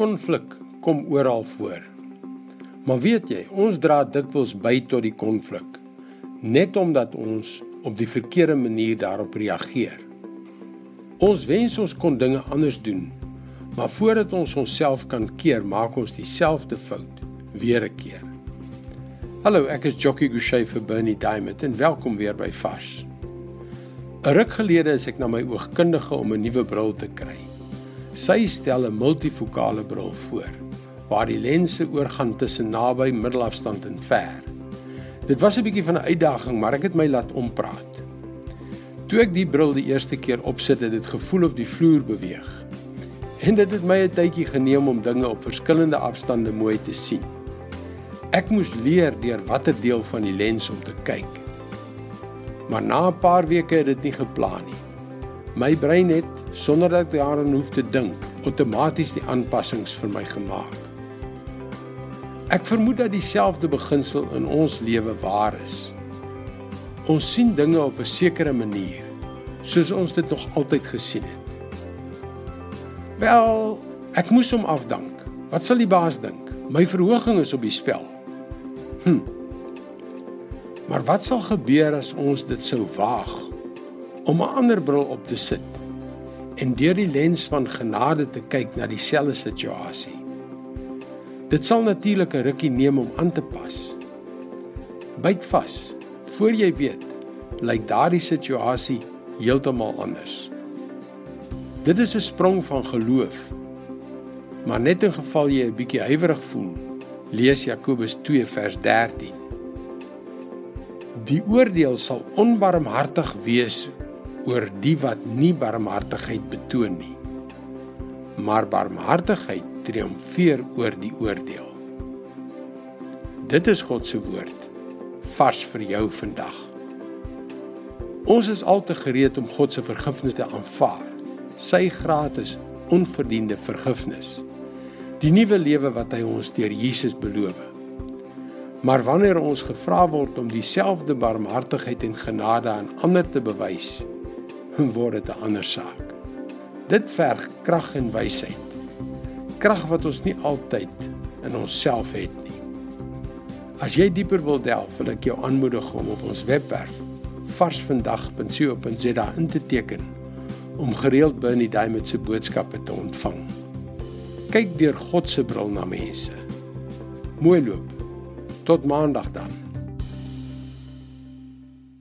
Konflik kom oral voor. Maar weet jy, ons dra dikwels by tot die konflik net omdat ons op die verkeerde manier daarop reageer. Ons wens ons kon dinge anders doen, maar voordat ons onsself kan keer, maak ons dieselfde fout weer 'n keer. Hallo, ek is Jockey Gouchee vir Bernie Diamond en welkom weer by Fas. 'n Ruk gelede is ek na my oogkundige om 'n nuwe bril te kry. Sy stel 'n multifokale bril voor waar die lense oorgaan tussen naby, middelafstand en ver. Dit was 'n bietjie van 'n uitdaging, maar ek het my laat ompraat. Toe ek die bril die eerste keer opsit, het dit gevoel of die vloer beweeg. En dit het my 'n tydjie geneem om dinge op verskillende afstande mooi te sien. Ek moes leer deur watter deel van die lens om te kyk. Maar na 'n paar weke het dit nie geplan nie. My brein het sonder dat ek daaraan hoef te dink, outomaties die aanpassings vir my gemaak. Ek vermoed dat dieselfde beginsel in ons lewe waar is. Ons sien dinge op 'n sekere manier, soos ons dit nog altyd gesien het. Wel, ek moes hom afdank. Wat sal die baas dink? My verhoging is op die spel. Hm. Maar wat sal gebeur as ons dit sou waag om 'n ander bril op te sit en deur die lens van genade te kyk na dieselfde situasie? Dit sal natuurlik 'n rukkie neem om aan te pas. Byt vas. Voor jy weet, lyk daardie situasie heeltemal anders. Dit is 'n sprong van geloof. Maar net in geval jy 'n bietjie huiwerig voel, lees Jakobus 2 vers 13. Die oordeel sal onbarmhartig wees oor die wat nie barmhartigheid betoon nie. Maar barmhartigheid triomfeer oor die oordeel. Dit is God se woord vars vir jou vandag. Ons is al te gereed om God se vergifnis te aanvaar. Sy gratis, onverdiende vergifnis. Die nuwe lewe wat hy ons deur Jesus beloof. Maar wanneer ons gevra word om dieselfde barmhartigheid en genade aan ander te bewys, word dit 'n ander saak. Dit verg krag en wysheid. Krag wat ons nie altyd in onsself het nie. As jy dieper wil delf, wil ek jou aanmoedig om op ons webwerf varsvandag.co.za in te teken om gereeld Bernie Diamond se boodskappe te ontvang. Kyk deur God se bril na mense. Mooi loop. Tot maandag dan.